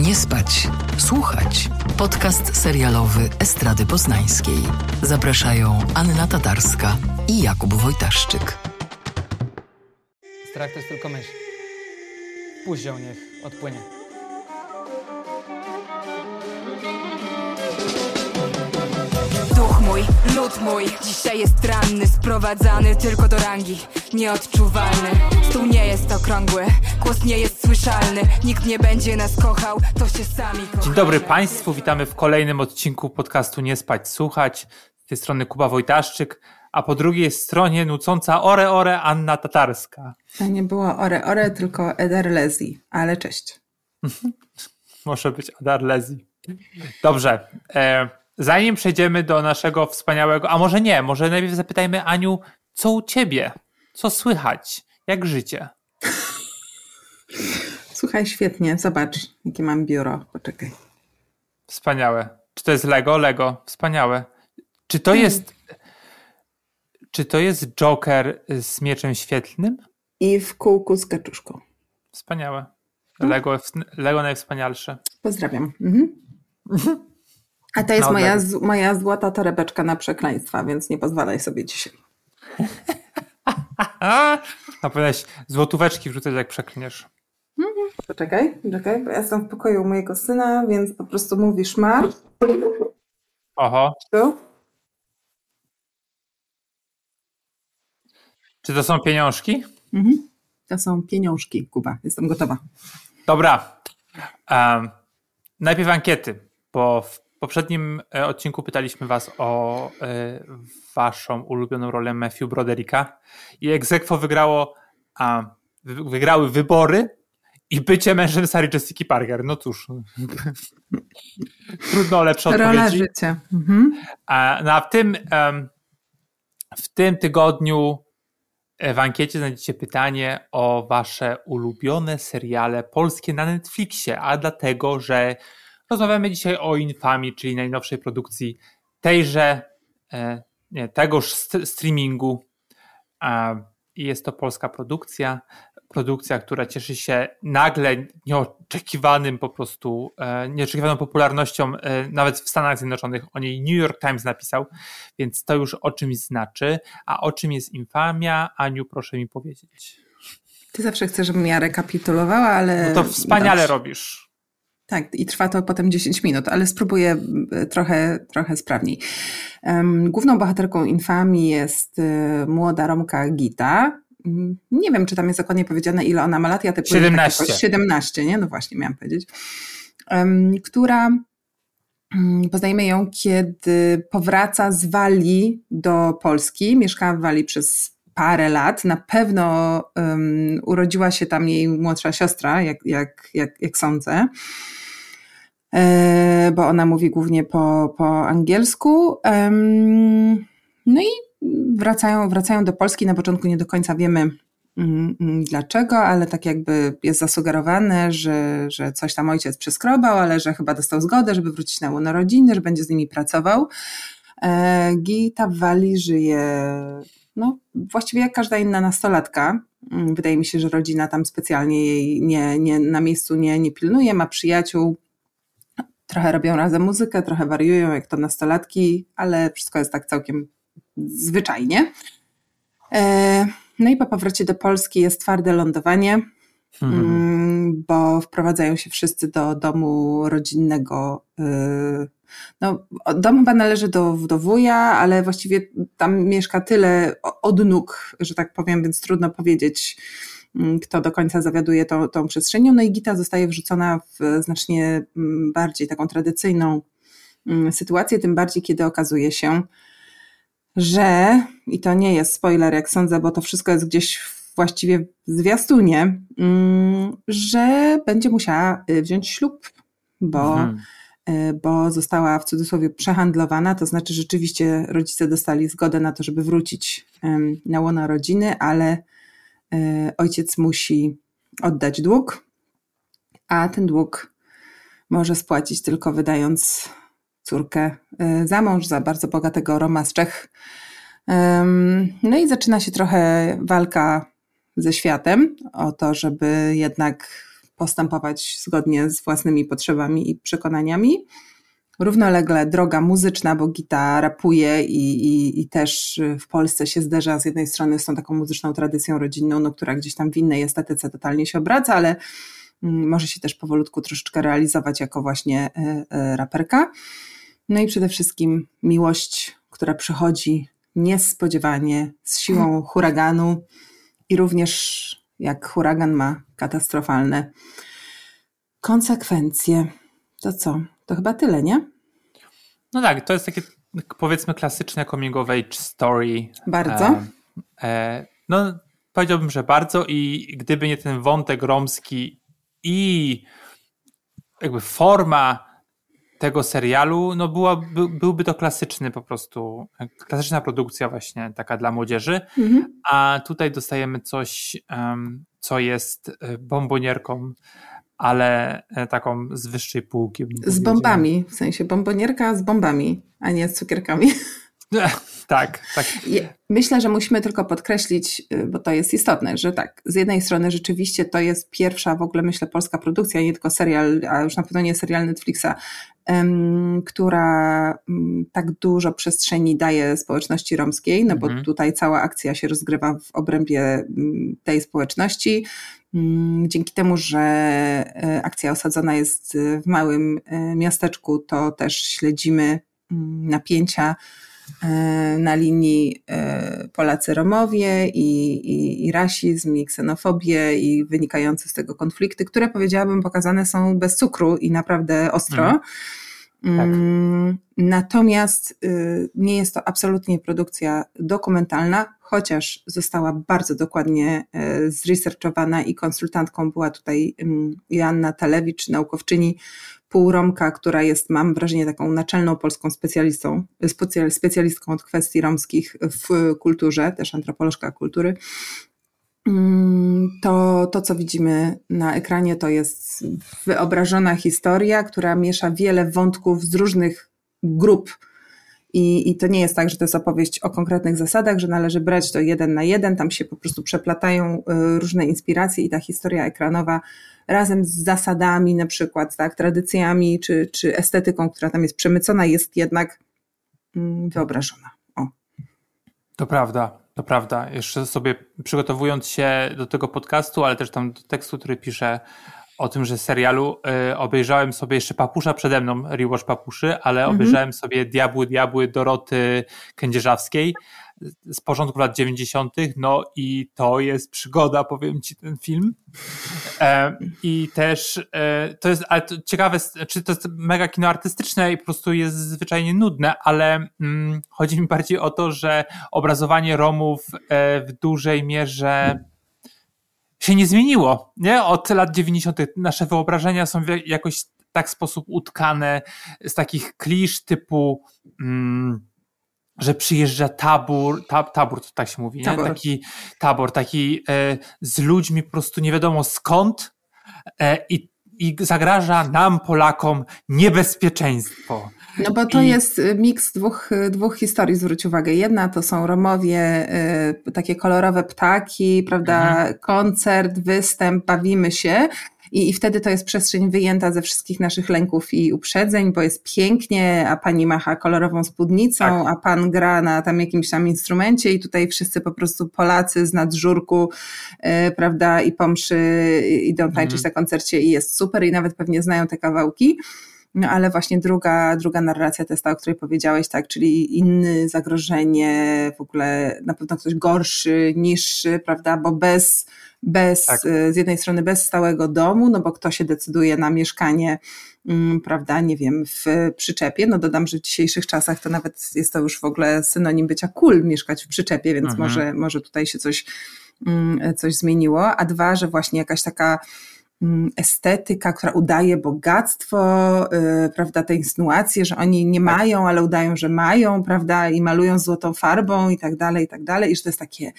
Nie spać, słuchać. Podcast serialowy Estrady Poznańskiej. Zapraszają Anna Tatarska i Jakub Wojtaszczyk. Strach to jest tylko myśl. Puść ją, niech odpłynie. Duch mój, lud mój, dzisiaj jest ranny Sprowadzany tylko do rangi, nieodczuwalny Stół nie jest okrągły, głos nie jest słyszalny Nikt nie będzie nas kochał, to się sami kochamy Dzień dobry Państwu, witamy w kolejnym odcinku podcastu Nie Spać Słuchać. Z tej strony Kuba Wojtaszczyk, a po drugiej stronie nucąca Ore Ore Anna Tatarska. To nie było Ore Ore, tylko Eder Lezi, ale cześć. Może być Adar Lezi. Dobrze. E, zanim przejdziemy do naszego wspaniałego, a może nie, może najpierw zapytajmy Aniu, co u Ciebie? Co słychać? Jak życie? Słuchaj, świetnie, zobacz, jakie mam biuro. Poczekaj. Wspaniałe. Czy to jest Lego? Lego. Wspaniałe. Czy to jest czy to jest Joker z mieczem świetlnym? I w kółku z kaczuszką. Wspaniałe. Lego, Lego najwspanialsze. Pozdrawiam. Mhm. A to jest No, moja, z, moja złota torebeczka na przekleństwa, więc nie pozwalaj sobie dzisiaj. A, no powinieneś złotóweczki wrzucać jak przeklniesz. Poczekaj, czekaj, bo ja jestem w pokoju mojego syna, więc po prostu mówisz marsz. Oho. Tu. Czy to są pieniążki? Mhm. To są pieniążki, Kuba. Jestem gotowa. Dobra. Um, najpierw ankiety, bo w poprzednim e, odcinku pytaliśmy was o e, waszą ulubioną rolę Matthew Brodericka i egzekwo wygrało, a, wygrały wybory i bycie mężem Sarah Jessica Parker. No cóż, trudno o lepsze Rola odpowiedzi. życia. Mhm. A, no a w tym, w tym tygodniu e, w ankiecie znajdziecie pytanie o wasze ulubione seriale polskie na Netflixie, a dlatego, że rozmawiamy dzisiaj o Infamii, czyli najnowszej produkcji tejże, e, nie, tegoż st- streamingu. Jest to polska produkcja, produkcja, która cieszy się nagle nieoczekiwanym po prostu, e, nieoczekiwaną popularnością, e, nawet w Stanach Zjednoczonych. O niej New York Times napisał, więc to już o czymś znaczy. A o czym jest infamia? Aniu, proszę mi powiedzieć. Ty zawsze chcesz, żebym ja rekapitulowała, ale... No to wspaniale dobrze. robisz. Tak, i trwa to potem 10 minut, ale spróbuję y, trochę, trochę sprawniej. Główną bohaterką infamii jest młoda Romka Gita. Nie wiem, czy tam jest dokładnie powiedziane, ile ona ma lat. Ja typuję, że tak 17. jakoś 17, nie? No właśnie, miałam powiedzieć. Która mm, poznajemy ją, kiedy powraca z Walii do Polski. Mieszkała w Walii przez parę lat. Na pewno um, urodziła się tam jej młodsza siostra, jak, jak, jak, jak sądzę. E, bo ona mówi głównie po, po angielsku. No i wracają, wracają do Polski. Na początku nie do końca wiemy mm, mm, dlaczego, ale tak jakby jest zasugerowane, że, że coś tam ojciec przeskrobał, ale że chyba dostał zgodę, żeby wrócić na łono rodziny, że będzie z nimi pracował. E, Gita w Walii żyje no, właściwie jak każda inna nastolatka. Mm, Wydaje mi się, że rodzina tam specjalnie jej nie, nie, na miejscu nie, nie pilnuje, ma przyjaciół, trochę robią razem muzykę, trochę wariują jak to nastolatki, ale wszystko jest tak całkiem zwyczajnie. E, No i po powrocie do Polski jest twarde lądowanie, Mhm. mm, bo wprowadzają się wszyscy do domu rodzinnego. y, No, dom chyba należy do, do wuja, ale właściwie tam mieszka tyle odnóg, że tak powiem, więc trudno powiedzieć, mm, kto do końca zawiaduje tą, tą przestrzenią. No i Gita zostaje wrzucona w znacznie mm, bardziej taką tradycyjną sytuację, tym bardziej kiedy okazuje się, że, i to nie jest spoiler, jak sądzę, bo to wszystko jest gdzieś właściwie w zwiastunie, mm, że będzie musiała y, wziąć ślub, bo, Mhm. y, bo została w cudzysłowie przehandlowana, to znaczy rzeczywiście rodzice dostali zgodę na to, żeby wrócić na łono rodziny, ale y, ojciec musi oddać dług, a ten dług może spłacić tylko wydając córkę y, za mąż, za bardzo bogatego Roma z Czech. No i zaczyna się trochę walka ze światem o to, żeby jednak postępować zgodnie z własnymi potrzebami i przekonaniami. Równolegle droga muzyczna, bo Gita rapuje i, i, i też w Polsce się zderza z jednej strony z tą taką muzyczną tradycją rodzinną, no, która gdzieś tam w innej estetyce totalnie się obraca, ale mm, może się też powolutku troszeczkę realizować jako właśnie e, e, raperka. No i przede wszystkim miłość, która przychodzi niespodziewanie z siłą huraganu i również jak huragan ma katastrofalne konsekwencje. To co? To chyba tyle, nie? No tak, to jest takie powiedzmy klasyczne coming of age story. Bardzo. E, e, no powiedziałbym, że bardzo i gdyby nie ten wątek romski i jakby forma tego serialu, no była, by, byłby to klasyczny po prostu, klasyczna produkcja właśnie taka dla młodzieży, mhm. a tutaj dostajemy coś, um, co jest e, bombonierką, ale e, taką z wyższej półki. Z bombami, w sensie bombonierka z bombami, a nie z cukierkami. tak, tak. Myślę, że musimy tylko podkreślić, y, bo to jest istotne, że tak, z jednej strony rzeczywiście to jest pierwsza w ogóle, myślę, polska produkcja, nie tylko serial, a już na pewno nie serial Netflixa, która um, tak dużo przestrzeni daje społeczności romskiej, no mhm. bo tutaj cała akcja się rozgrywa w obrębie um, tej społeczności. Mm, dzięki temu, że e, akcja osadzona jest w małym e, miasteczku, to też śledzimy mm, napięcia na linii e, Polacy-Romowie i, i, i rasizm, i ksenofobię, i wynikające z tego konflikty, które powiedziałabym pokazane są bez cukru i naprawdę ostro. Mhm. Tak. Mm, natomiast y, nie jest to absolutnie produkcja dokumentalna, chociaż została bardzo dokładnie e, zresearchowana i konsultantką była tutaj mm, Joanna Talewicz, naukowczyni półromka, która jest, mam wrażenie, taką naczelną polską specjalistą, specjalistką od kwestii romskich w kulturze, też antropolożka kultury. Mm, to, to, co widzimy na ekranie, to jest wyobrażona historia, która miesza wiele wątków z różnych grup. I, I to nie jest tak, że to jest opowieść o konkretnych zasadach, że należy brać to jeden na jeden, tam się po prostu przeplatają y, różne inspiracje i ta historia ekranowa razem z zasadami, na przykład, tak, tradycjami czy, czy estetyką, która tam jest przemycona, jest jednak mm, wyobrażona. O. To prawda, to prawda. Jeszcze sobie przygotowując się do tego podcastu, ale też tam do tekstu, który piszę o tym, że serialu y, obejrzałem sobie jeszcze Papusza przede mną, rewatch Papuszy, ale mhm. obejrzałem sobie Diabły, Diabły Doroty Kędzierzawskiej z początku lat 90., no i to jest przygoda, powiem ci, ten film. E, I też e, to jest ale to ciekawe, czy to jest mega kino artystyczne i po prostu jest zwyczajnie nudne, ale mm, chodzi mi bardziej o to, że obrazowanie Romów e, w dużej mierze się nie zmieniło, nie? Od lat 90. nasze wyobrażenia są jakoś tak sposób utkane z takich klisz typu mm, że przyjeżdża tabor, tab, tabor to tak się mówi, tabor. Taki tabor, taki e, z ludźmi po prostu nie wiadomo skąd e, i, i zagraża nam, Polakom, niebezpieczeństwo. No bo to I... jest y, miks dwóch, y, dwóch historii, zwróć uwagę. Jedna to są Romowie, y, takie kolorowe ptaki, prawda, mhm. koncert, występ, bawimy się, i, I wtedy to jest przestrzeń wyjęta ze wszystkich naszych lęków i uprzedzeń, bo jest pięknie, a pani macha kolorową spódnicą, tak. a pan gra na tam jakimś tam instrumencie i tutaj wszyscy po prostu Polacy z nadżurku, yy, prawda, i pomszy idą tańczyć mhm. na koncercie i jest super i nawet pewnie znają te kawałki. No ale właśnie druga, druga narracja to jest ta, o której powiedziałeś, tak, czyli inny zagrożenie, w ogóle na pewno ktoś gorszy, niższy, prawda, bo bez bez, tak. Y, z jednej strony bez stałego domu, no bo kto się decyduje na mieszkanie, mm, prawda, nie wiem, w przyczepie, no dodam, że w dzisiejszych czasach to nawet jest to już w ogóle synonim bycia cool mieszkać w przyczepie, więc mhm. może, może tutaj się coś, mm, coś zmieniło, a dwa, że właśnie jakaś taka estetyka, która udaje bogactwo, yy, prawda, te insynuacje, że oni nie tak. mają, ale udają, że mają, prawda, i malują złotą farbą i tak dalej, i tak dalej, i że to jest takie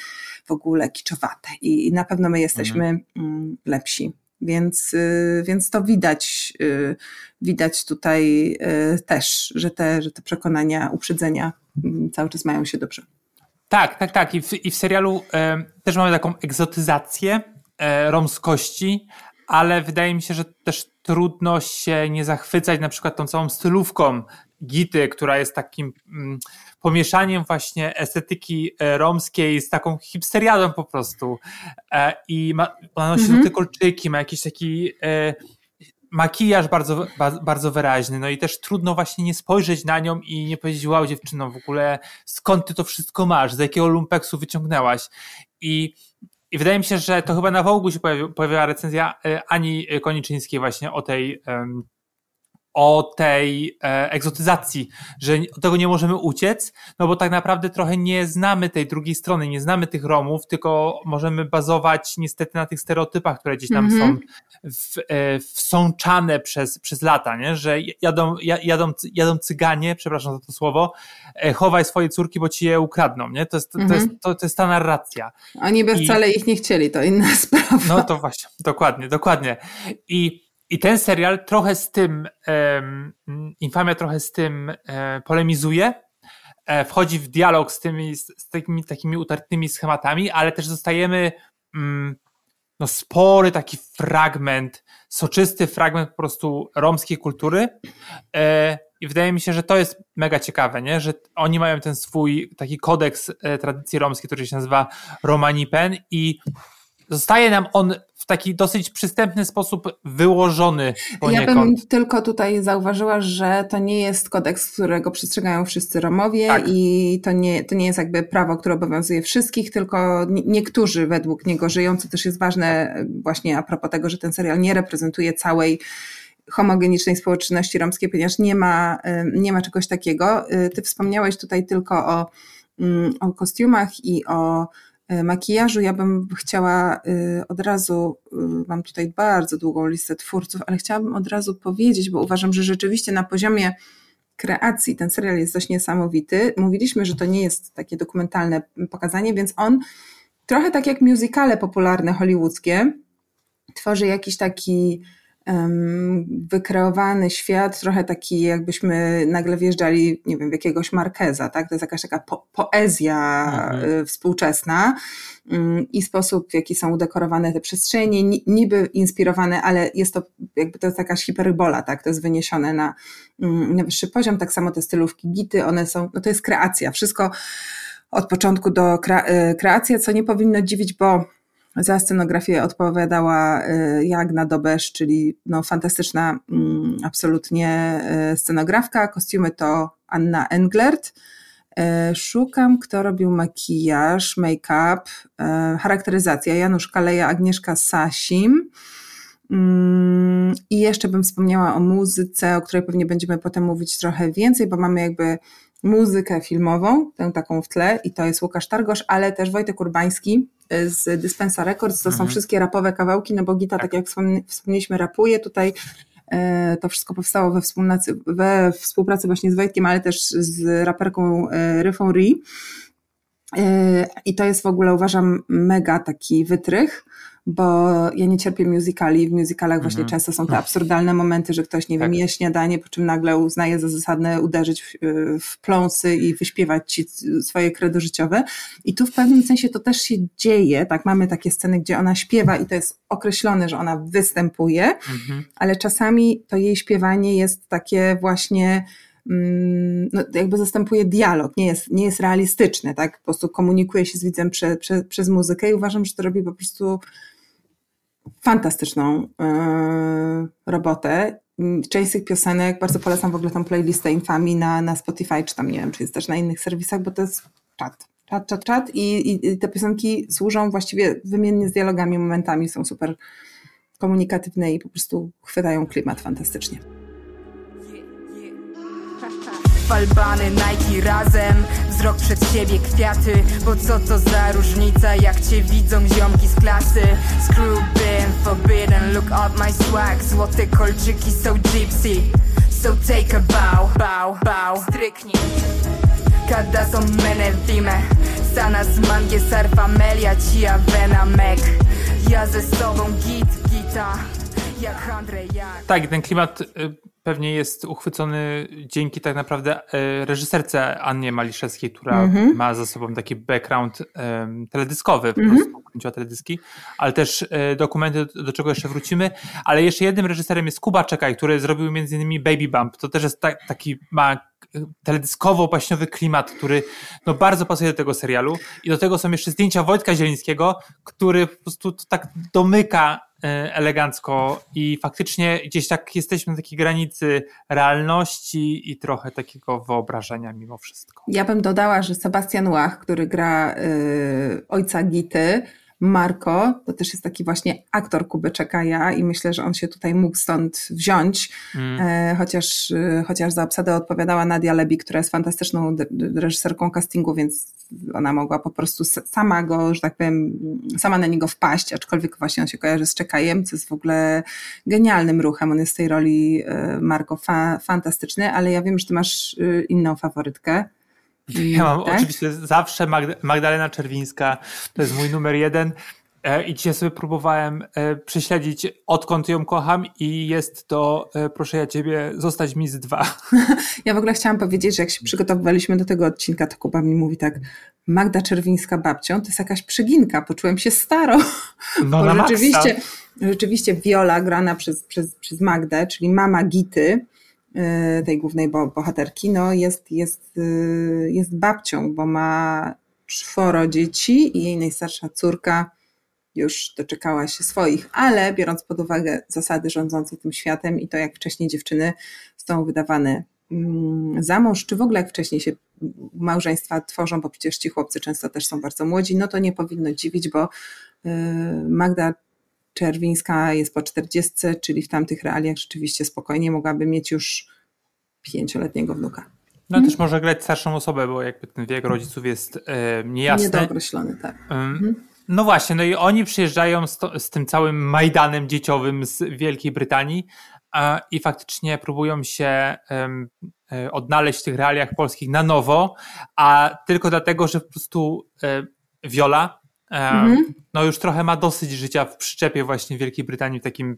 w ogóle kiczowate i, i na pewno my jesteśmy mhm. Mm, lepsi. Więc, yy, więc to widać, yy, widać tutaj y, też, że te, że te przekonania, uprzedzenia mm, cały czas mają się dobrze. Tak, tak, tak. I w, i w serialu też mamy taką egzotyzację e, romskości, ale wydaje mi się, że też trudno się nie zachwycać na przykład tą całą stylówką Gity, która jest takim mm, pomieszaniem właśnie estetyki e, romskiej z taką hipsteriadą po prostu. E, I ma, ona nosi mhm. te kolczyki, ma jakiś taki e, makijaż bardzo, bardzo wyraźny, no i też trudno właśnie nie spojrzeć na nią i nie powiedzieć, wow dziewczyno, w ogóle skąd ty to wszystko masz, z jakiego lumpeksu wyciągnęłaś i i wydaje mi się, że to chyba na Wołgu się pojawiła recenzja Ani Koniczyńskiej właśnie o tej o tej e, egzotyzacji, że od tego nie możemy uciec, no bo tak naprawdę trochę nie znamy tej drugiej strony, nie znamy tych Romów, tylko możemy bazować niestety na tych stereotypach, które gdzieś tam mm -hmm. są w, e, wsączane przez, przez lata, nie? że jadą, jadą, jadą cyganie, przepraszam za to słowo, e, chowaj swoje córki, bo ci je ukradną, nie? To jest, mm -hmm. to, jest, mhm. to, to, jest ta narracja. Oni by wcale I, ich nie chcieli, to inna sprawa. No to właśnie, dokładnie, dokładnie. I i ten serial trochę z tym, um, Infamia trochę z tym um, polemizuje, e, wchodzi w dialog z tymi, z takimi, takimi utartymi schematami, ale też zostajemy um, no, spory taki fragment, soczysty fragment po prostu romskiej kultury. E, I wydaje mi się, że to jest mega ciekawe, nie? że oni mają ten swój taki kodeks e, tradycji romskiej, który się nazywa Romanipen i zostaje nam on w taki dosyć przystępny sposób wyłożony poniekąd. Ja bym tylko tutaj zauważyła, że to nie jest kodeks, którego przestrzegają wszyscy Romowie tak. i to nie, to nie jest jakby prawo, które obowiązuje wszystkich, tylko niektórzy według niego żyją, co też jest ważne właśnie a propos tego, że ten serial nie reprezentuje całej homogenicznej społeczności romskiej, ponieważ nie ma, nie ma czegoś takiego. Ty wspomniałeś tutaj tylko o, mm, o kostiumach i o E, makijażu. Ja bym chciała e, od razu, e, mam tutaj bardzo długą listę twórców, ale chciałabym od razu powiedzieć, bo uważam, że rzeczywiście na poziomie kreacji ten serial jest dość niesamowity. Mówiliśmy, że to nie jest takie dokumentalne pokazanie, więc on trochę tak jak musicale popularne hollywoodzkie, tworzy jakiś taki wykreowany świat, trochę taki jakbyśmy nagle wjeżdżali, nie wiem, w jakiegoś Markeza, tak? To jest jakaś taka po poezja mhm. Y, współczesna mm, i sposób, w jaki są udekorowane te przestrzenie, niby inspirowane, ale jest to jakby to jest jakaś hiperbola, tak? To jest wyniesione na, mm, na wyższy poziom, tak samo te stylówki gity, one są, no to jest kreacja, wszystko od początku do kre y, kreacja, co nie powinno dziwić, bo za scenografię odpowiadała y, Jagna Dobesz, czyli no, fantastyczna mm, absolutnie y, scenografka. Kostiumy to Anna Englert. Y, szukam, kto robił makijaż, make-up, charakteryzacja. Janusz Kaleja, Agnieszka Sasim. Mm, I jeszcze bym wspomniała o muzyce, o której pewnie będziemy potem mówić trochę więcej, bo mamy jakby muzykę filmową, tę taką w tle i to jest Łukasz Targosz, ale też Wojtek Urbański z Dispensa Records, to mhm. są wszystkie rapowe kawałki, no bo Gita, tak, tak jak wspomnieliśmy, rapuje tutaj, e, to wszystko powstało we współpracy, we współpracy właśnie z Wojtkiem, ale też z raperką e, Ryfą Ri. E, I to jest w ogóle uważam mega taki wytrych, bo ja nie cierpię musicali. W musicalach właśnie mhm. często są te absurdalne momenty, że ktoś, nie tak. wiem, je śniadanie, po czym nagle uznaje za zasadne uderzyć w, w pląsy i wyśpiewać ci swoje kredo życiowe. I tu w pewnym sensie to też się dzieje, tak, mamy takie sceny, gdzie ona śpiewa i to jest określone, że ona występuje, mhm. ale czasami to jej śpiewanie jest takie właśnie no, jakby zastępuje dialog, nie jest, nie jest realistyczne, tak? Po prostu komunikuje się z widzem prze, prze, przez muzykę i uważam, że to robi po prostu fantastyczną yy, robotę. Część z tych piosenek, bardzo polecam w ogóle tą playlistę Infami na, na Spotify, czy tam nie wiem, czy jest też na innych serwisach, bo to jest czat, czat, czat, czat i, i te piosenki służą właściwie wymiennie z dialogami, momentami, są super komunikatywne i po prostu chwytają klimat fantastycznie falbany, Nike razem. Wzrok przed siebie, kwiaty. Bo co to za różnica, jak cię widzą ziomki z klasy? Screw forbidden, look at my swag. Złote kolczyki są gypsy. So take a bow, bow, bow. Stryknij. Kada są mene vime Sana z mangie sarfa melia Cia vena mek Ja ze sobą git, gita. Jak Andrzej, jak Tak, ten klimat y pewnie jest uchwycony dzięki tak naprawdę e, reżyserce Annie Maliszewskiej, która mm-hmm. ma za sobą taki background um, teledyskowy, po mm-hmm. prostu kręciła teledyski, ale też e, dokumenty, do, do, czego jeszcze wrócimy. Ale jeszcze jednym reżyserem jest Kuba Czekaj, który zrobił między innymi Baby Bump. To też jest ta, taki, ma teledyskowo-baśniowy klimat, który no, bardzo pasuje do tego serialu. I do tego są jeszcze zdjęcia Wojtka Zielińskiego, który po prostu tak domyka e, elegancko i faktycznie gdzieś tak jesteśmy na takiej granicy realności i trochę takiego wyobrażenia mimo wszystko. Ja bym dodała, że Sebastian Łach, który gra y, ojca Gity, Marko, to też jest taki właśnie aktor Kuby Czekaja i myślę, że on się tutaj mógł stąd wziąć, mm. e, chociaż, e, chociaż za obsadę odpowiadała Nadia Lebi, która jest fantastyczną reżyserką castingu, więc ona mogła po prostu sama go, że tak powiem, sama na niego wpaść, aczkolwiek właśnie on się kojarzy z Czekajem, co jest w ogóle genialnym ruchem, on jest w tej roli e, Marko fa fantastyczny, ale ja wiem, że ty masz inną faworytkę. Ja mam tak? oczywiście zawsze Magdalena Czerwińska, to jest mój numer jeden. E, I dzisiaj sobie próbowałem e, prześledzić, odkąd ją kocham, i jest to, e, proszę ja ciebie, zostać mi z dwa. Ja w ogóle chciałam powiedzieć, że jak się przygotowywaliśmy do tego odcinka, to Kuba mi mówi tak: Magda Czerwińska babcią to jest jakaś przyginka, poczułem się staro. No, Bo rzeczywiście, rzeczywiście Viola grana przez, przez, przez Magdę, czyli mama Gity, tej głównej bohaterki, no jest, jest, y, jest babcią, bo ma czworo dzieci i jej najstarsza córka już doczekała się swoich, ale biorąc pod uwagę zasady rządzące tym światem i to, jak wcześniej dziewczyny są wydawane mm, za mąż, czy w ogóle jak wcześniej się małżeństwa tworzą, bo przecież ci chłopcy często też są bardzo młodzi, no to nie powinno dziwić, bo y, Magda Czerwińska jest po 40, czyli w tamtych realiach rzeczywiście spokojnie mogłaby mieć już pięcioletniego wnuka. No hmm. też może grać starszą osobę, bo jakby ten wiek rodziców jest e, niejasny. Niedookreślony, tak. Hmm. No właśnie, no i oni przyjeżdżają z, to, z tym całym Majdanem dzieciowym z Wielkiej Brytanii a, i faktycznie próbują się um, odnaleźć w tych realiach polskich na nowo, a tylko dlatego, że po prostu e, Viola mhm. no już trochę ma dosyć życia w przyczepie właśnie w Wielkiej Brytanii, w takim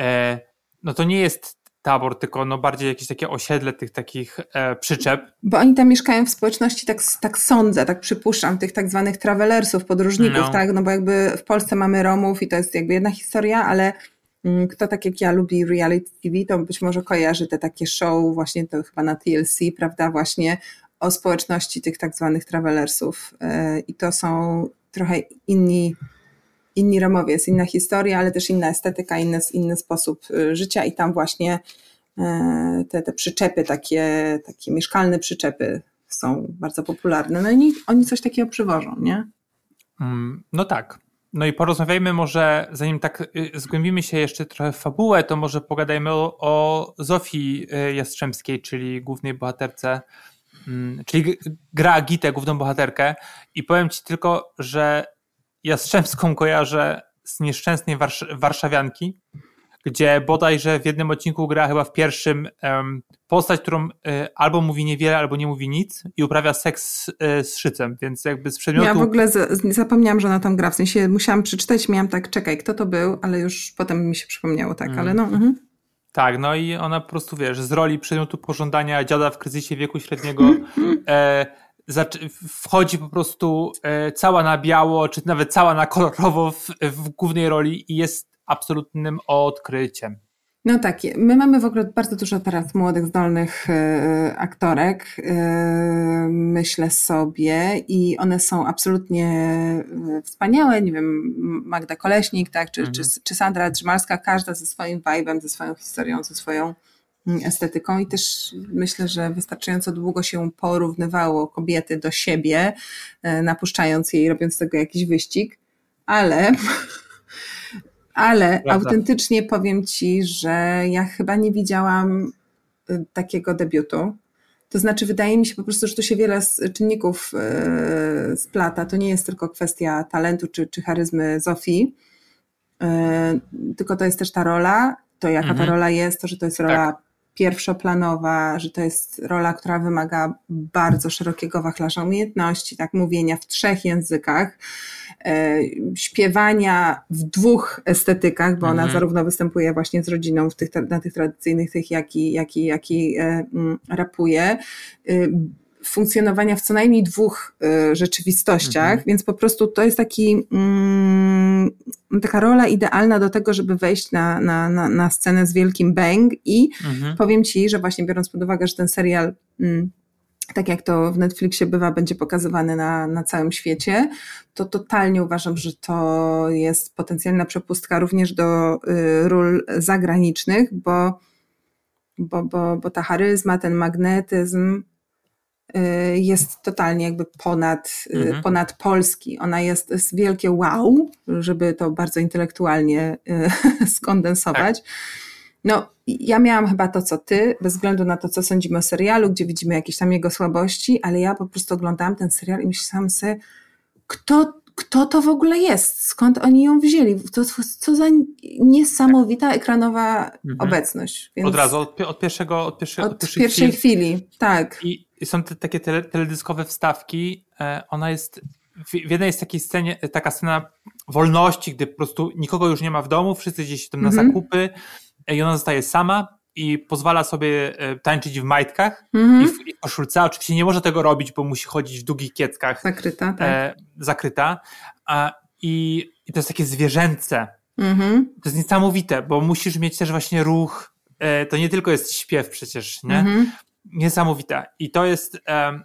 e, no to nie jest tabor, tylko no bardziej jakieś takie osiedle tych takich e, przyczep. Bo oni tam mieszkają w społeczności, tak, tak sądzę, tak przypuszczam, tych tak zwanych travelersów, podróżników, no. tak, no bo jakby w Polsce mamy Romów i to jest jakby jedna historia, ale mm, kto tak jak ja lubi reality TV, to być może kojarzy te takie show właśnie to chyba na TLC, prawda, właśnie o społeczności tych tak zwanych travelersów e, i to są trochę inni, inni Romowie, jest inna historia, ale też inna estetyka, inny, inny sposób e, życia i tam właśnie e, te, te przyczepy, takie, takie mieszkalne przyczepy są bardzo popularne. No i oni coś takiego przywożą, nie? Mm, no tak. No i porozmawiajmy może, zanim tak zgłębimy się jeszcze trochę w fabułę, to może pogadajmy o, o Zofii Jastrzębskiej, czyli głównej bohaterce czyli gra Gitę, główną bohaterkę i powiem ci tylko, że Jastrzębską kojarzę z nieszczęsnej Warsz Warszawianki, gdzie bodajże w jednym odcinku gra chyba w pierwszym um, postać, którą y, albo mówi niewiele, albo nie mówi nic i uprawia seks y, z szycem, więc jakby z przedmiotu... Ja w ogóle zapomniałam, że ona tam gra, w sensie musiałam przeczytać, miałam tak, czekaj, kto to był, ale już potem mi się przypomniało, tak, mm. ale no... Mhm. Tak, no i ona po prostu, wiesz, z roli przedmiotu pożądania dziada w kryzysie wieku średniego e, wchodzi po prostu e, cała na biało, czy nawet cała na kolorowo w, w głównej roli i jest absolutnym odkryciem. No tak, my mamy w ogóle bardzo dużo teraz młodych, zdolnych y, aktorek, y, myślę sobie, i one są absolutnie wspaniałe. Nie wiem, Magda Koleśnik, tak, czy, mhm. czy, czy Sandra Drzymalska, każda ze swoim vibe'em, ze swoją historią, ze swoją mm, estetyką i też myślę, że wystarczająco długo się porównywało kobiety do siebie, napuszczając jej, robiąc z tego jakiś wyścig, ale ale Prawda. autentycznie powiem Ci, że ja chyba nie widziałam y, takiego debiutu. To znaczy, wydaje mi się po prostu, że tu się wiele czynników y, splata. To nie jest tylko kwestia talentu czy, czy charyzmy Zofii, y, tylko to jest też ta rola, to jaka mhm. ta rola jest, to, że to jest rola tak. Pierwszoplanowa, że to jest rola, która wymaga bardzo szerokiego wachlarza umiejętności, tak mówienia w trzech językach, e, śpiewania w dwóch estetykach, bo ona Mhm. zarówno występuje właśnie z rodziną w tych, na tych tradycyjnych tych, jak i, jak i, jak i e, rapuje. Y, funkcjonowania w co najmniej dwóch rzeczywistościach, Mhm. więc po prostu to jest taki mm, taka rola idealna do tego, żeby wejść na, na, na, na scenę z wielkim bang i Mhm. powiem Ci, że właśnie biorąc pod uwagę, że ten serial mm, tak jak to w Netflixie bywa, będzie pokazywany na, na całym świecie, to totalnie uważam, że to jest potencjalna przepustka również do y, ról zagranicznych, bo, bo, bo, bo ta charyzma, ten magnetyzm jest totalnie jakby ponad, y, Mhm. ponad polski. Ona jest, jest wielkie wow, żeby to bardzo intelektualnie y, skondensować. No, ja miałam chyba to, co ty, bez względu na to, co sądzimy o serialu, gdzie widzimy jakieś tam jego słabości, ale ja po prostu oglądałam ten serial i myślałam sobie, kto, kto to w ogóle jest? Skąd oni ją wzięli? To, co za niesamowita ekranowa Mhm. obecność. Więc Od razu, od, od pierwszego, od, pierwsze, od od pierwszej pierwszej chwili. chwili, tak. I i są te, takie tele, teledyskowe wstawki. E, ona jest. W, w jednej jest takiej scenie, taka scena wolności, gdy po prostu nikogo już nie ma w domu, wszyscy gdzieś tam na Mhm. zakupy e, i ona zostaje sama i pozwala sobie e, tańczyć w majtkach i, Mhm. w, i w koszulce. Oczywiście nie może tego robić, bo musi chodzić w długich kieckach Zakryta, tak. e, zakryta. A, i, I to jest takie zwierzęce. Mhm. To jest niesamowite, bo musisz mieć też właśnie ruch. E, to nie tylko jest śpiew przecież, nie? Mhm. niesamowita. I to jest, em,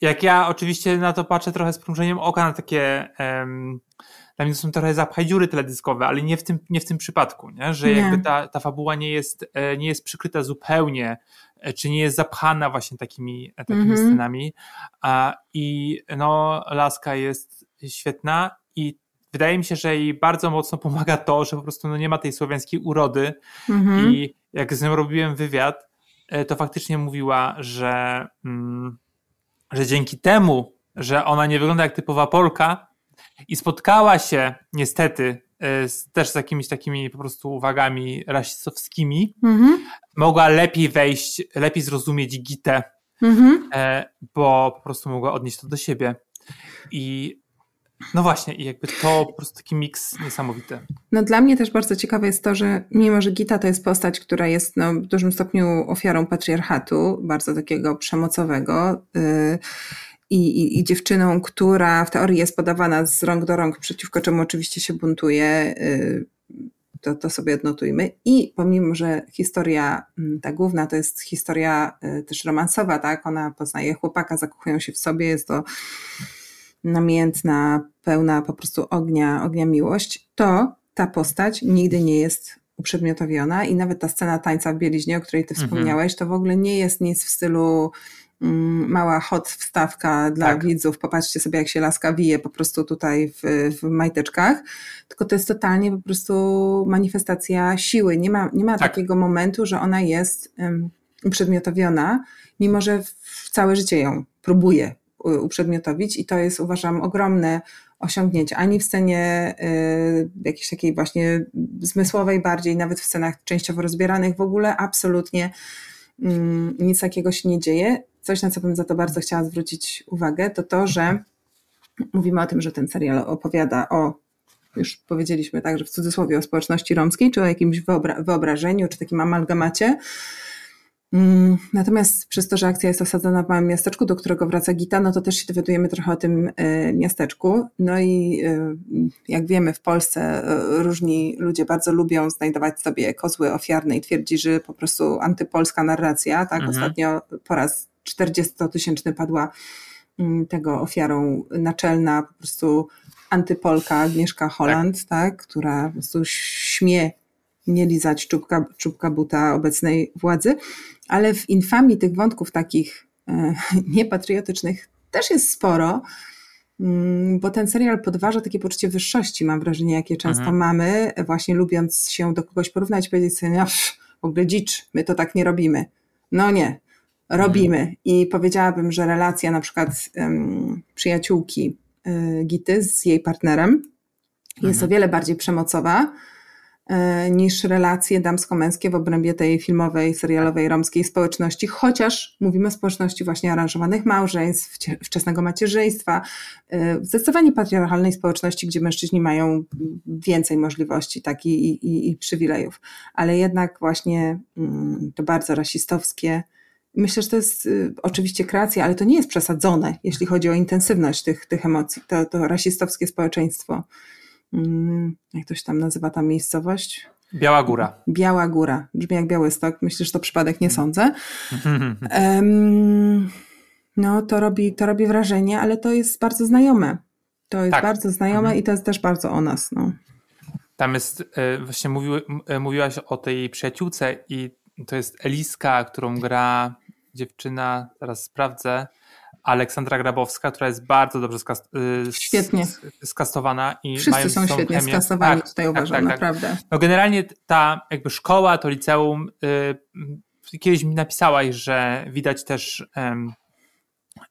jak ja oczywiście na to patrzę trochę z przymrużeniem oka na takie, dla mnie to są trochę zapchaj dziury teledyskowe, ale nie w tym, nie w tym przypadku, nie? że Nie. jakby ta, ta fabuła nie jest, e, nie jest przykryta zupełnie, e, czy nie jest zapchana właśnie takimi, e, takimi Mhm. scenami. A, I no, Laska jest świetna i wydaje mi się, że jej bardzo mocno pomaga to, że po prostu no, nie ma tej słowiańskiej urody, Mhm. i jak z nią robiłem wywiad, to faktycznie mówiła, że, mm, że dzięki temu, że ona nie wygląda jak typowa Polka i spotkała się niestety e, z, też z jakimiś takimi po prostu uwagami rasistowskimi, Mhm. mogła lepiej wejść, lepiej zrozumieć Gitę, Mhm. e, bo po prostu mogła odnieść to do siebie. I no właśnie, i jakby to po prostu taki miks niesamowity. No dla mnie też bardzo ciekawe jest to, że mimo, że Gita to jest postać, która jest no, w dużym stopniu ofiarą patriarchatu, bardzo takiego przemocowego yy, i, i, i dziewczyną, która w teorii jest podawana z rąk do rąk, przeciwko czemu oczywiście się buntuje, yy, to, to sobie odnotujmy. I pomimo, że historia mm, ta główna to jest historia y, też romansowa, tak? Ona poznaje chłopaka, zakochują się w sobie, jest to namiętna, pełna po prostu ognia, ognia miłość, to ta postać nigdy nie jest uprzedmiotowiona i nawet ta scena tańca w bieliźnie, o której ty Mhm. wspomniałeś, to w ogóle nie jest nic w stylu mała hot wstawka dla Tak. widzów, popatrzcie sobie jak się laska wije po prostu tutaj w, w majteczkach, tylko to jest totalnie po prostu manifestacja siły. Nie ma, nie ma Tak. takiego momentu, że ona jest um, uprzedmiotowiona, mimo że w całe życie ją próbuje uprzedmiotowić i to jest uważam ogromne osiągnięcie, ani w scenie y, jakiejś takiej właśnie zmysłowej bardziej, nawet w scenach częściowo rozbieranych w ogóle absolutnie mm, nic takiego się nie dzieje. Coś, na co bym za to bardzo chciała zwrócić uwagę, to to, że mówimy o tym, że ten serial opowiada o, już powiedzieliśmy tak, że w cudzysłowie o społeczności romskiej, czy o jakimś wyobra- wyobrażeniu, czy takim amalgamacie. Mm, Natomiast przez to, że akcja jest osadzona w małym miasteczku, do którego wraca Gita, no to też się dowiadujemy trochę o tym y, miasteczku. No i y, jak wiemy, w Polsce y, różni ludzie bardzo lubią znajdować sobie kozły ofiarne i twierdzi, że po prostu antypolska narracja. Tak, Mhm. ostatnio po raz 40-tysięczny padła mm, tego ofiarą naczelna po prostu antypolka Agnieszka Holland, tak. która po prostu śmie nie lizać czubka, czubka buta obecnej władzy, ale w infamii tych wątków takich e, niepatriotycznych też jest sporo, mm, bo ten serial podważa takie poczucie wyższości, mam wrażenie, jakie często Mhm. mamy, właśnie lubiąc się do kogoś porównać, powiedzieć sobie, no, w ogóle dzicz, my to tak nie robimy. No nie, robimy. I powiedziałabym, że relacja na przykład em, przyjaciółki y, Gity z jej partnerem jest Mhm. o wiele bardziej przemocowa, E, niż relacje damsko-męskie w obrębie tej filmowej, serialowej romskiej społeczności, chociaż mówimy o społeczności właśnie aranżowanych małżeństw, wczesnego macierzyństwa, e, zdecydowanie patriarchalnej społeczności, gdzie mężczyźni mają więcej możliwości tak, i, i, i przywilejów, ale jednak właśnie mm, to bardzo rasistowskie. Myślę, że to jest y, oczywiście kreacja, ale to nie jest przesadzone, jeśli chodzi o intensywność tych, tych emocji. To, to rasistowskie społeczeństwo Mm, jak to się tam nazywa ta miejscowość? Biała Góra. Biała Góra. Brzmi jak Białystok. Myślę, że to przypadek, nie sądzę. Um, no, to robi, to robi wrażenie, ale to jest bardzo znajome. To jest tak. bardzo znajome mhm. i to jest też bardzo o nas. No. Tam jest, e, właśnie mówiły, e, mówiłaś o tej przyjaciółce i to jest Eliska, którą gra dziewczyna, teraz sprawdzę, Aleksandra Grabowska, która jest bardzo dobrze skast y, świetnie. skastowana. I Wszyscy mają są świetnie chemię. skastowani tak, tutaj tak, uważam, tak, tak, naprawdę. No generalnie ta jakby szkoła, to liceum, yy, kiedyś mi napisałaś, że widać też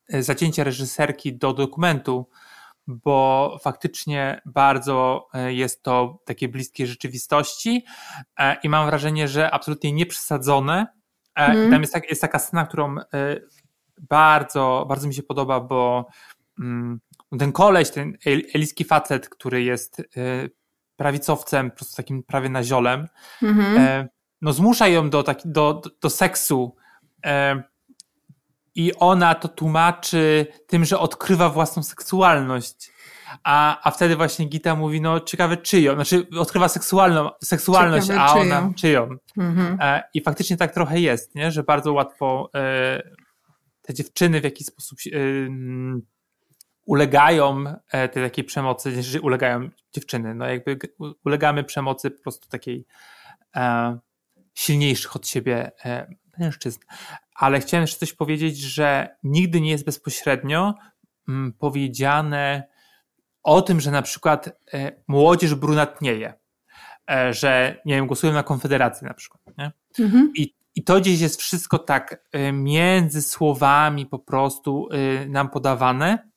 yy, zacięcie reżyserki do dokumentu, bo faktycznie bardzo y, jest to takie bliskie rzeczywistości e, i mam wrażenie, że absolutnie nieprzesadzone. Mm. Tam jest, tak, jest taka scena, którą y, bardzo, bardzo mi się podoba, bo mm, ten koleś, ten eliski facet, który jest y, prawicowcem, po prostu takim prawie naziolem, mhm. e, no zmusza ją do, taki, do, do, seksu e, i ona to tłumaczy tym, że odkrywa własną seksualność. A, a wtedy właśnie Gita mówi, no ciekawe czyją, znaczy odkrywa seksualną, seksualność, ciekawe a czyją. ona czyją. Mhm. E, I faktycznie tak trochę jest, nie? że bardzo łatwo e, te dziewczyny w jakiś sposób ulegają e, tej takiej przemocy, że ulegają dziewczyny, no jakby ulegamy przemocy po prostu takiej silniejszych od siebie mężczyzn. Ale chciałem jeszcze coś powiedzieć, że nigdy nie jest bezpośrednio m, powiedziane o tym, że na przykład e, młodzież brunatnieje, e, że nie wiem, głosują na Konfederację na przykład. Nie? Mhm. I i to gdzieś jest wszystko tak y, między słowami po prostu nam podawane.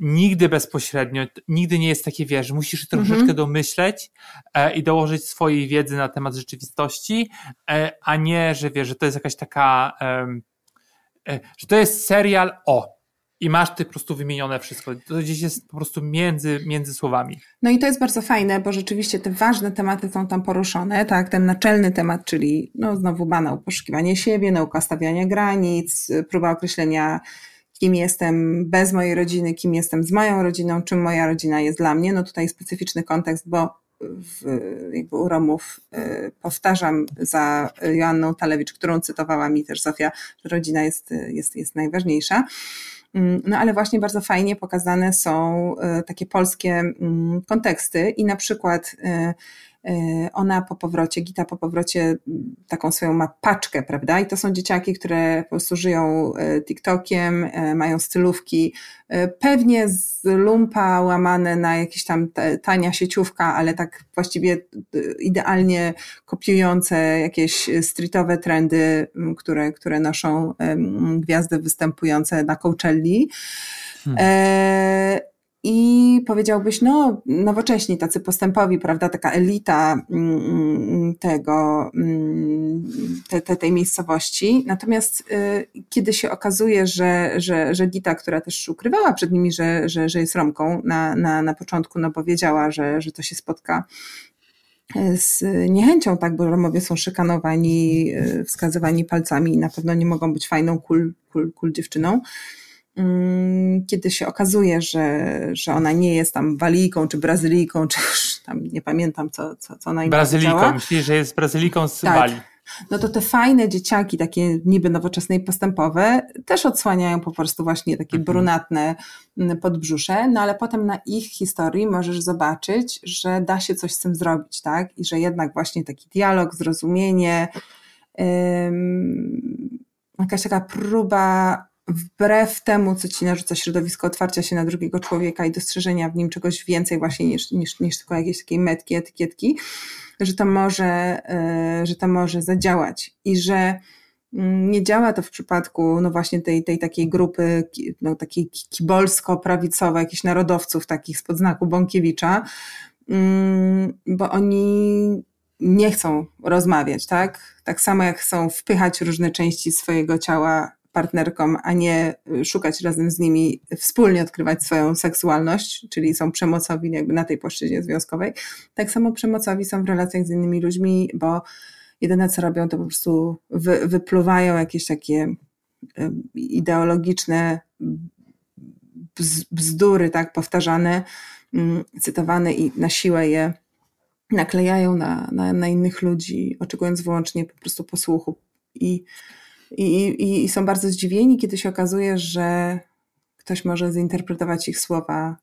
Nigdy bezpośrednio, nigdy nie jest takie, wiesz, musisz troszeczkę mm -hmm. domyśleć e, i dołożyć swojej wiedzy na temat rzeczywistości, e, a nie, że wiesz, że to jest jakaś taka, e, że to jest serial o, i masz ty po prostu wymienione wszystko. To gdzieś jest po prostu między, między słowami. No i to jest bardzo fajne, bo rzeczywiście te ważne tematy są tam poruszone, tak, ten naczelny temat, czyli no znowu banał, poszukiwanie siebie, nauka stawiania granic, próba określenia kim jestem bez mojej rodziny, kim jestem z moją rodziną, czym moja rodzina jest dla mnie. No tutaj specyficzny kontekst, bo w, jakby u Romów y, powtarzam za Joanną Talewicz, którą cytowała mi też Zofia, że rodzina jest, jest, jest najważniejsza. Mm, no ale właśnie bardzo fajnie pokazane są e, takie polskie mm, konteksty i na przykład e, ona po powrocie, Gita po powrocie taką swoją ma paczkę, prawda? I to są dzieciaki, które po prostu żyją TikTokiem, mają stylówki, pewnie z lumpa łamane na jakieś tam tania sieciówka, ale tak właściwie idealnie kopiujące jakieś streetowe trendy, które, które noszą gwiazdy występujące na Coachelli. Hmm. I powiedziałbyś, no, nowocześni, tacy postępowi, prawda, taka elita mm, tego, mm, te, te, tej miejscowości. Natomiast y, kiedy się okazuje, że, że, że Gita, która też ukrywała przed nimi, że, że, że jest Romką na, na, na początku, no bo wiedziała, że, że to się spotka y, z niechęcią, tak, bo Romowie są szykanowani, y, wskazywani palcami i na pewno nie mogą być fajną, cool, cool, cool dziewczyną Mm, kiedy się okazuje, że, że ona nie jest tam Walijką, czy Brazylijką, czy już tam nie pamiętam, co, co, co ona im Brazylijką, myślisz, że jest Brazylijką z tak. Bali. No to te fajne dzieciaki, takie niby nowoczesne i postępowe, też odsłaniają po prostu właśnie takie mhm. brunatne mm, podbrzusze, no ale potem na ich historii możesz zobaczyć, że da się coś z tym zrobić, tak? I że jednak właśnie taki dialog, zrozumienie, jakaś taka próba wbrew temu, co ci narzuca środowisko otwarcia się na drugiego człowieka i dostrzeżenia w nim czegoś więcej właśnie niż, niż, niż tylko jakiejś takiej metki, etykietki, że to może, e, że to może zadziałać i że mm, nie działa to w przypadku no właśnie tej, tej takiej grupy no takiej kibolsko-prawicowej, jakichś narodowców takich spod znaku Bąkiewicza, mm, bo oni nie chcą rozmawiać, tak? Tak samo jak chcą wpychać różne części swojego ciała partnerkom, a nie szukać razem z nimi, wspólnie odkrywać swoją seksualność, czyli są przemocowi jakby na tej płaszczyźnie związkowej. Tak samo przemocowi są w relacjach z innymi ludźmi, bo jedyne co robią to po prostu wy, wypluwają jakieś takie ideologiczne bzdury, tak, powtarzane, cytowane i na siłę je naklejają na, na, na innych ludzi, oczekując wyłącznie po prostu posłuchu. I, i, I są bardzo zdziwieni, kiedy się okazuje, że ktoś może zinterpretować ich słowa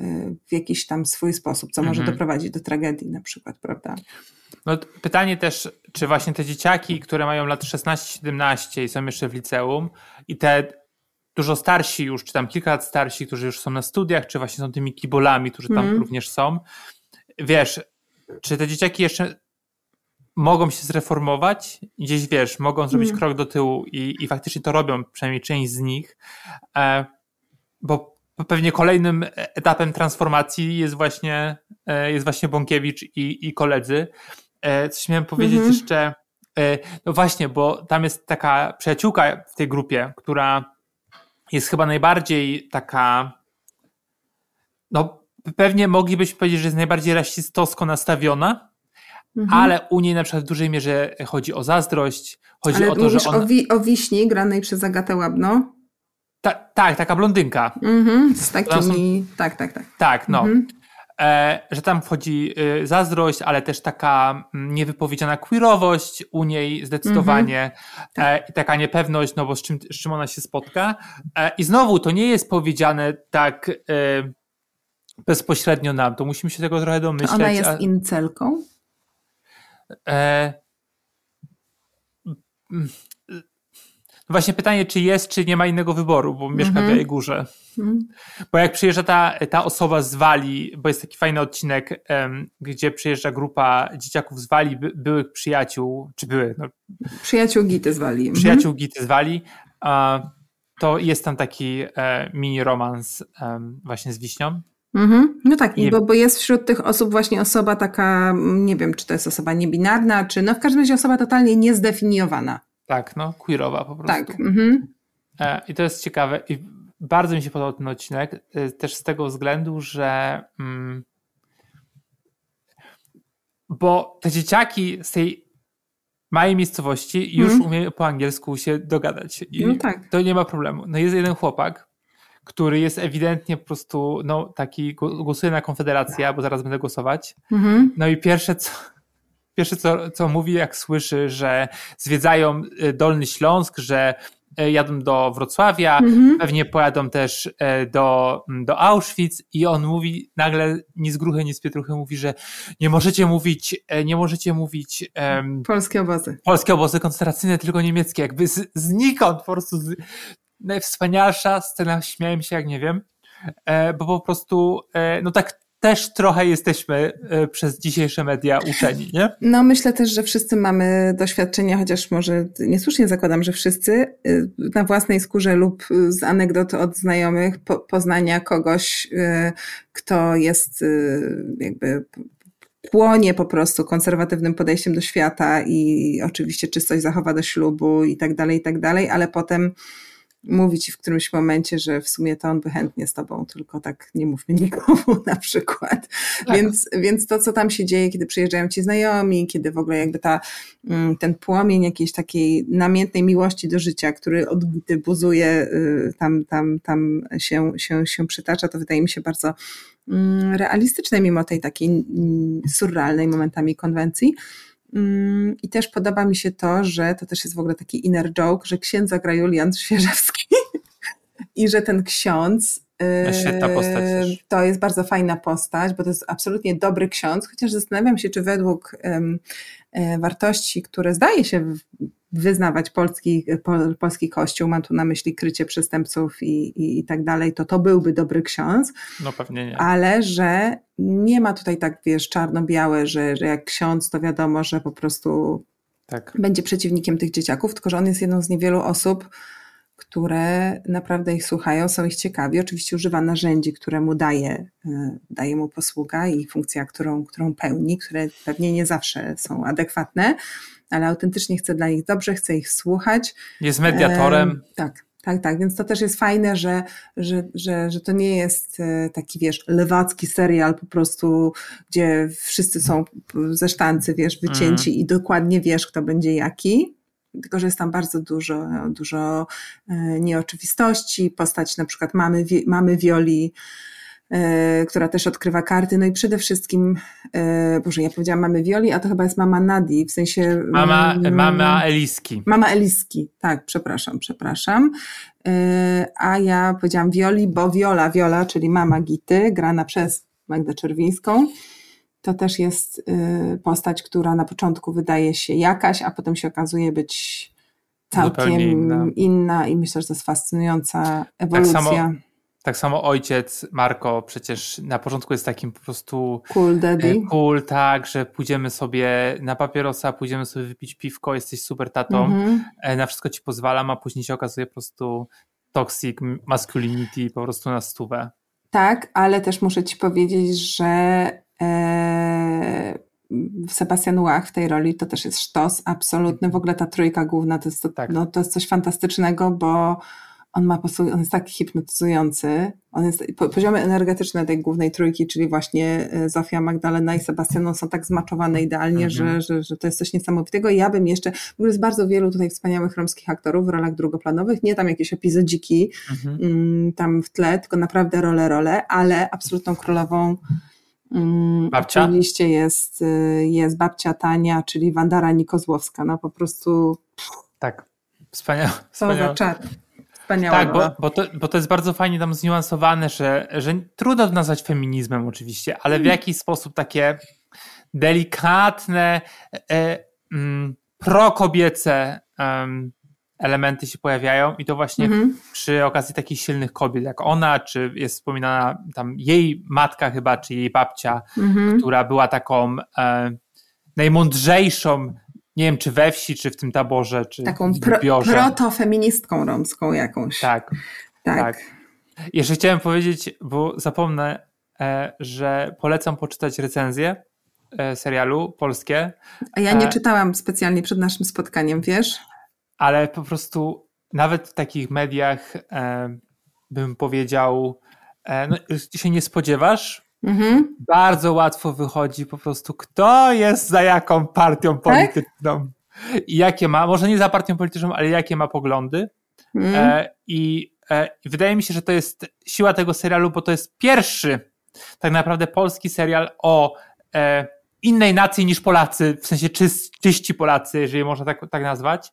y, w jakiś tam swój sposób, co mhm. może doprowadzić do tragedii na przykład, prawda? No, pytanie też, czy właśnie te dzieciaki, które mają lat 16-17 i są jeszcze w liceum i te dużo starsi już, czy tam kilka lat starsi, którzy już są na studiach, czy właśnie są tymi kibolami, którzy tam mm. również są. Wiesz, czy te dzieciaki jeszcze mogą się zreformować, gdzieś wiesz, mogą zrobić mm. krok do tyłu i, i faktycznie to robią, przynajmniej część z nich, e, bo pewnie kolejnym etapem transformacji jest właśnie, e, jest właśnie Bąkiewicz i, i koledzy. E, coś miałem powiedzieć mm -hmm. jeszcze, e, no właśnie, bo tam jest taka przyjaciółka w tej grupie, która jest chyba najbardziej taka, no pewnie moglibyśmy powiedzieć, że jest najbardziej rasistowsko nastawiona, mhm. ale u niej na przykład w dużej mierze chodzi o zazdrość, chodzi ale o to, że ona... o, wi o wiśni granej przez Agatę Łabno? Ta, tak, taka blondynka. Mhm, z takimi, są... tak, tak, tak. Tak, no. Mhm. E, że tam wchodzi y, zazdrość, ale też taka mm, niewypowiedziana queerowość u niej zdecydowanie mm-hmm. tak. i taka niepewność, no bo z czym, z czym ona się spotka. E, I znowu to nie jest powiedziane tak bezpośrednio nam, to musimy się tego trochę domyśleć. Czy ona jest a... incelką? E, no właśnie pytanie, czy jest, czy nie ma innego wyboru, bo mieszka mm -hmm. w jej górze. Mm. Bo jak przyjeżdża ta, ta osoba z Wali, bo jest taki fajny odcinek, um, gdzie przyjeżdża grupa dzieciaków z Wali, by, byłych przyjaciół, czy były? No, przyjaciół Gity z Wali. Mhm. Przyjaciół mm -hmm. Gity z Wali. Uh, to jest tam taki e, mini romans um, właśnie z Wiśnią. Mm-hmm. No tak, bo, bo jest wśród tych osób właśnie osoba taka, nie wiem, czy to jest osoba niebinarna, czy no w każdym razie osoba totalnie niezdefiniowana. Tak, no, queerowa po prostu. Tak. Mhm. E, I to jest ciekawe. I bardzo mi się podobał ten odcinek, e, też z tego względu, że. Mm, bo te dzieciaki z tej małej miejscowości już mm. umieją po angielsku się dogadać. I no tak. To nie ma problemu. No jest jeden chłopak, który jest ewidentnie po prostu no, taki, głosuje na Konfederację, bo zaraz będę głosować. Mm-hmm. No i pierwsze co, pierwsze co, co mówi, jak słyszy, że zwiedzają y, Dolny Śląsk, że y, jadą do Wrocławia, mm-hmm. pewnie pojadą też y, do, do Auschwitz i on mówi nagle ni z gruchy, ni z pietruchy mówi, że nie możecie mówić, nie możecie mówić um, polskie obozy. Polskie obozy koncentracyjne, tylko niemieckie, jakby z, znikąd po prostu z, najwspanialsza scena, śmiałem się jak nie wiem, e, bo po prostu e, no tak też trochę jesteśmy e, przez dzisiejsze media uczeni, nie? No myślę też, że wszyscy mamy doświadczenia, chociaż może niesłusznie zakładam, że wszyscy na własnej skórze lub z anegdot od znajomych po, poznania kogoś, kto jest jakby płonie po prostu konserwatywnym podejściem do świata i oczywiście czystość zachowa do ślubu i tak dalej, i tak dalej, ale potem mówi ci w którymś momencie, że w sumie to on by chętnie z tobą, tylko tak nie mówmy nikomu na przykład. Tak. Więc, więc to, co tam się dzieje, kiedy przyjeżdżają ci znajomi, kiedy w ogóle jakby ta, mm, ten płomień jakiejś takiej namiętnej miłości do życia, który odbity buzuje, y, tam, tam, tam się, się, się przytacza, to wydaje mi się bardzo mm, realistyczne, mimo tej takiej mm, surrealnej momentami konwencji. Mm, I też podoba mi się to, że to też jest w ogóle taki inner joke, że księdza gra Julian Świeżewski i że ten ksiądz Świetna postać też. To jest bardzo fajna postać, bo to jest absolutnie dobry ksiądz, chociaż zastanawiam się, czy według um, wartości, które zdaje się wyznawać polski, pol, polski kościół, mam tu na myśli krycie przestępców i, i, i tak dalej, to to byłby dobry ksiądz. No pewnie nie. Ale że nie ma tutaj tak, wiesz, czarno-białe, że, że jak ksiądz, to wiadomo, że po prostu tak. będzie przeciwnikiem tych dzieciaków, tylko że on jest jedną z niewielu osób, które naprawdę ich słuchają, są ich ciekawi. Oczywiście używa narzędzi, które mu daje, e, daje mu posługa i funkcja, którą, którą pełni, które pewnie nie zawsze są adekwatne, ale autentycznie chce dla nich dobrze, chce ich słuchać. Jest mediatorem. E, tak. Tak, tak, więc to też jest fajne, że, że, że, że to nie jest e, taki, wiesz, lewacki serial po prostu, gdzie wszyscy są ze sztancy, wiesz, wycięci mm. i dokładnie wiesz, kto będzie jaki, tylko że jest tam bardzo dużo, dużo e, nieoczywistości. Postać na przykład mamy, mamy Wioli, która też odkrywa karty. No i przede wszystkim, e, Boże, ja powiedziałam mamy Wioli, a to chyba jest mama Nadi, w sensie... Mama, mm, mama Eliski. Mama Eliski, tak, przepraszam, przepraszam. A ja powiedziałam Wioli, bo Wiola, Wiola, czyli mama Gity, grana przez Magdę Czerwińską, to też jest postać, która na początku wydaje się jakaś, a potem się okazuje być całkiem inna. inna. i myślę, że to jest fascynująca ewolucja. Tak samo, tak samo ojciec Marko przecież na początku jest takim po prostu cool daddy. E, cool, tak, że pójdziemy sobie na papierosa, pójdziemy sobie wypić piwko, jesteś super tatą, mhm. E, na wszystko ci pozwalam, a później się okazuje po prostu toxic masculinity po prostu na stówę. Tak, ale też muszę ci powiedzieć, że Eee, Sebastian Łach w tej roli to też jest sztos absolutny. W ogóle ta trójka główna to jest, to, tak. no, to jest coś fantastycznego, bo on ma on jest tak hipnotyzujący. On jest, poziomy energetyczne tej głównej trójki, czyli właśnie e, Zofia, Magdalena i Sebastian, są tak zmaczowane idealnie, mhm. że, że, że to jest coś niesamowitego. Ja bym jeszcze, w ogóle jest bardzo wielu tutaj wspaniałych romskich aktorów w rolach drugoplanowych, nie tam jakieś epizodziki mhm. Mm, tam w tle, tylko naprawdę role, role, ale absolutną królową Mm, babcia? Oczywiście jest, y, jest babcia Tania, czyli Wandara Nikozłowska. No po prostu. Tak, wspaniała. Co za czar. Wspaniała. Tak, bo, bo, to, bo to jest bardzo fajnie tam zniuansowane, że, że trudno to nazwać feminizmem oczywiście, ale w hmm. jakiś sposób takie delikatne, e, e, mm, prokobiece elementy się pojawiają i to właśnie mhm. przy okazji takich silnych kobiet jak ona, czy jest wspominana tam jej matka chyba, czy jej babcia, mhm. która była taką e, najmądrzejszą, nie wiem, czy we wsi, czy w tym taborze, czy Taką pro, protofeministką romską jakąś. Tak, tak, tak. Jeszcze chciałem powiedzieć, bo zapomnę, e, że polecam poczytać recenzję e, serialu polskie. A ja nie e, czytałam specjalnie przed naszym spotkaniem, wiesz? ale po prostu nawet w takich mediach bym powiedział, no, się nie spodziewasz. Mhm. Bardzo łatwo wychodzi po prostu, kto jest za jaką partią tak? polityczną tak? i jakie ma, może nie za partią polityczną, ale jakie ma poglądy. Mhm. E, i, e, I wydaje mi się, że to jest siła tego serialu, bo to jest pierwszy tak naprawdę polski serial o e, innej nacji niż Polacy, w sensie czyści Polacy, jeżeli można tak, tak nazwać.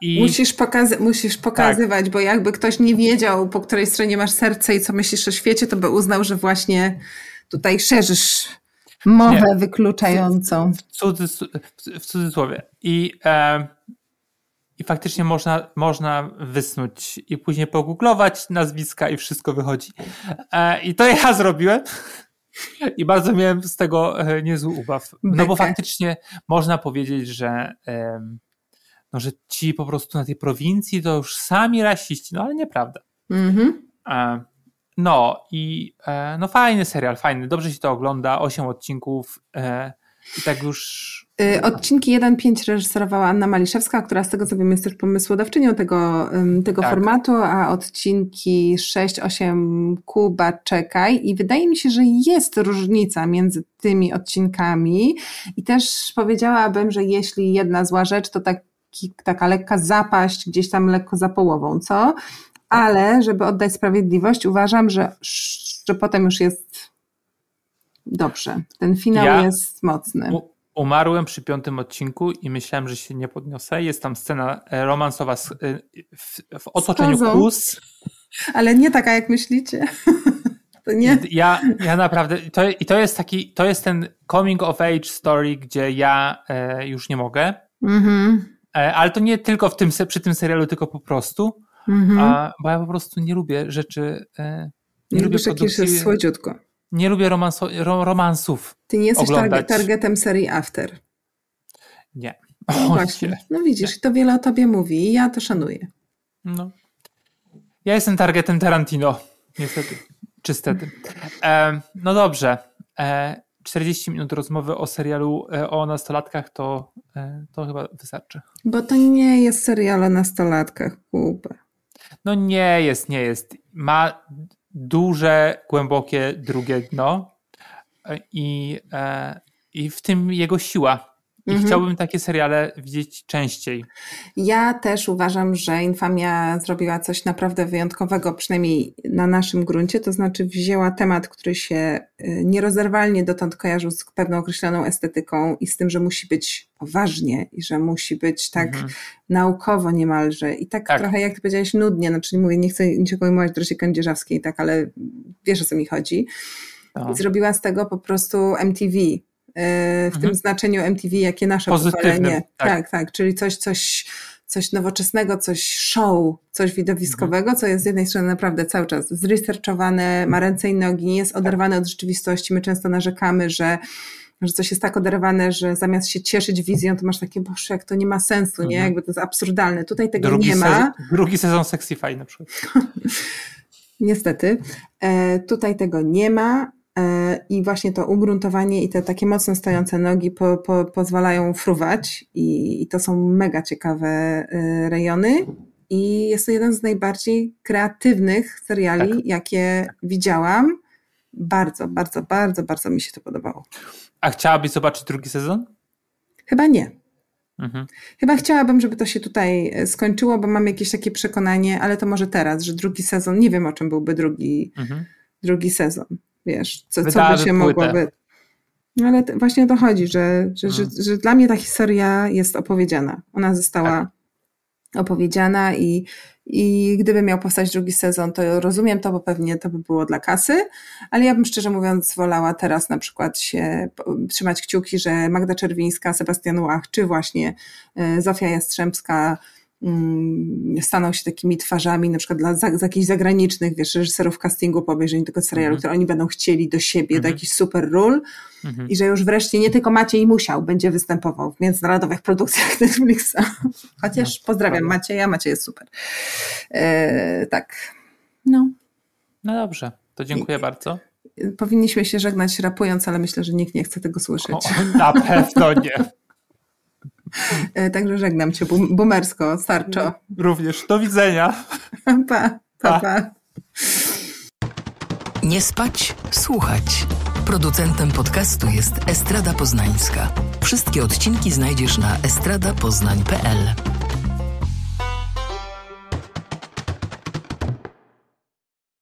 I... Musisz, pokazy musisz pokazywać, tak. bo jakby ktoś nie wiedział, po której stronie masz serce i co myślisz o świecie, to by uznał, że właśnie tutaj szerzysz mowę nie. wykluczającą. W, cudzy w cudzysłowie. I, e, I faktycznie można, można wysnuć i później pogooglować nazwiska i wszystko wychodzi. E, I to ja zrobiłem. I bardzo miałem z tego e, niezły ubaw. No bo faktycznie można powiedzieć, że, no, że ci po prostu na tej prowincji to już sami rasiści, no ale nieprawda. Mhm. E, no i e, no fajny serial, fajny, dobrze się to ogląda, osiem odcinków i tak już odcinki 1-5 reżyserowała Anna Maliszewska, która z tego co wiem jest też pomysłodawczynią tego, tego tak. formatu, a odcinki 6-8 Kuba Czekaj i wydaje mi się, że jest różnica między tymi odcinkami i też powiedziałabym, że jeśli jedna zła rzecz, to taki, taka lekka zapaść gdzieś tam lekko za połową, co? Ale żeby oddać sprawiedliwość, uważam, że, że potem już jest dobrze. Ten finał ja... jest mocny. Umarłem przy piątym odcinku i myślałem, że się nie podniosę. Jest tam scena e, romansowa e, w, w otoczeniu kus. Ale nie taka, jak myślicie. To nie. Ja, ja naprawdę, to, i to jest taki, to jest ten coming of age story, gdzie ja e, już nie mogę. Mm-hmm. E, ale to nie tylko w tym, przy tym serialu, tylko po prostu. Mm-hmm. A, bo ja po prostu nie lubię rzeczy. E, nie, nie lubię produkcji. jest słodziutko nie lubię romansu, romansów. Ty nie jesteś target, targetem serii After. Nie. No właśnie. No widzisz, to wiele o tobie mówi i ja to szanuję. No. Ja jestem targetem Tarantino, niestety, czy stety. E, no dobrze, e, 40 minut rozmowy o serialu e, o nastolatkach to, e, to chyba wystarczy. Bo to nie jest serial o nastolatkach, Kuba. No nie jest, nie jest. Ma duże, głębokie drugie dno e, i, i w tym jego siła. I mhm. chciałbym takie seriale widzieć częściej. Ja też uważam, że Infamia zrobiła coś naprawdę wyjątkowego, przynajmniej na naszym gruncie, to znaczy wzięła temat, który się y, nierozerwalnie dotąd kojarzył z pewną określoną estetyką i z tym, że musi być poważnie i że musi być tak mhm. naukowo niemalże i tak, tak, trochę jak ty powiedziałeś nudnie, znaczy nie mówię, nie chcę niczego ujmować Dorosie Kędzierzawskiej, tak, ale wiesz o co mi chodzi. I zrobiła z tego po prostu MTV, w mhm. tym znaczeniu MTV, jakie nasze pokolenie. Tak. tak, tak, czyli coś, coś, coś nowoczesnego, coś show, coś widowiskowego, mhm. co jest z jednej strony naprawdę cały czas zresearchowane, ma ręce i nogi, nie jest tak. oderwane od rzeczywistości. My często narzekamy, że że coś jest tak oderwane, że zamiast się cieszyć wizją, to masz takie, boże, jak to nie ma sensu, nie? Mhm. Jakby to jest absurdalne. Tutaj tego drugi nie ma. Sezon, drugi sezon Sexify na przykład. Niestety. E, tutaj tego nie ma. E, I właśnie to ugruntowanie i te takie mocno stojące nogi po, po, pozwalają fruwać i, i to są mega ciekawe e, rejony. I jest to jeden z najbardziej kreatywnych seriali, tak. jakie widziałam. Bardzo, bardzo, bardzo, bardzo mi się to podobało. A chciałabyś zobaczyć drugi sezon? Chyba nie. Mhm. Chyba chciałabym, żeby to się tutaj e, skończyło, bo mam jakieś takie przekonanie, ale to może teraz, że drugi sezon, nie wiem o czym byłby drugi, mhm. drugi sezon wiesz, co, co by się mogłoby... No ale właśnie o to chodzi, że, że, że, mhm. że, dla mnie ta historia jest opowiedziana. Ona została tak. opowiedziana i, i gdyby miał powstać drugi sezon, to rozumiem to, bo pewnie to by było dla kasy, ale ja bym szczerze mówiąc wolała teraz na przykład się trzymać kciuki, że Magda Czerwińska, Sebastian Łach, czy właśnie e, Zofia Jastrzębska staną się takimi twarzami, na przykład dla za, jakichś zagranicznych, wiesz, reżyserów castingu po obejrzeniu tego serialu, mhm. które oni będą chcieli do siebie, mhm. do jakichś super ról mhm. i że już wreszcie nie tylko Maciej Musiał będzie występował w międzynarodowych produkcjach Netflixa. Chociaż no, pozdrawiam prawda. Macieja, Maciej jest super. E, tak, no. No dobrze, to dziękuję I, bardzo. Powinniśmy się żegnać rapując, ale myślę, że nikt nie chce tego słyszeć. O, na pewno nie. E, także żegnam cię bumersko, starczo. Również. Do widzenia. Pa, pa, pa. Nie spać, słuchać. Producentem podcastu jest Estrada Poznańska. Wszystkie odcinki znajdziesz na estradapoznań.pl.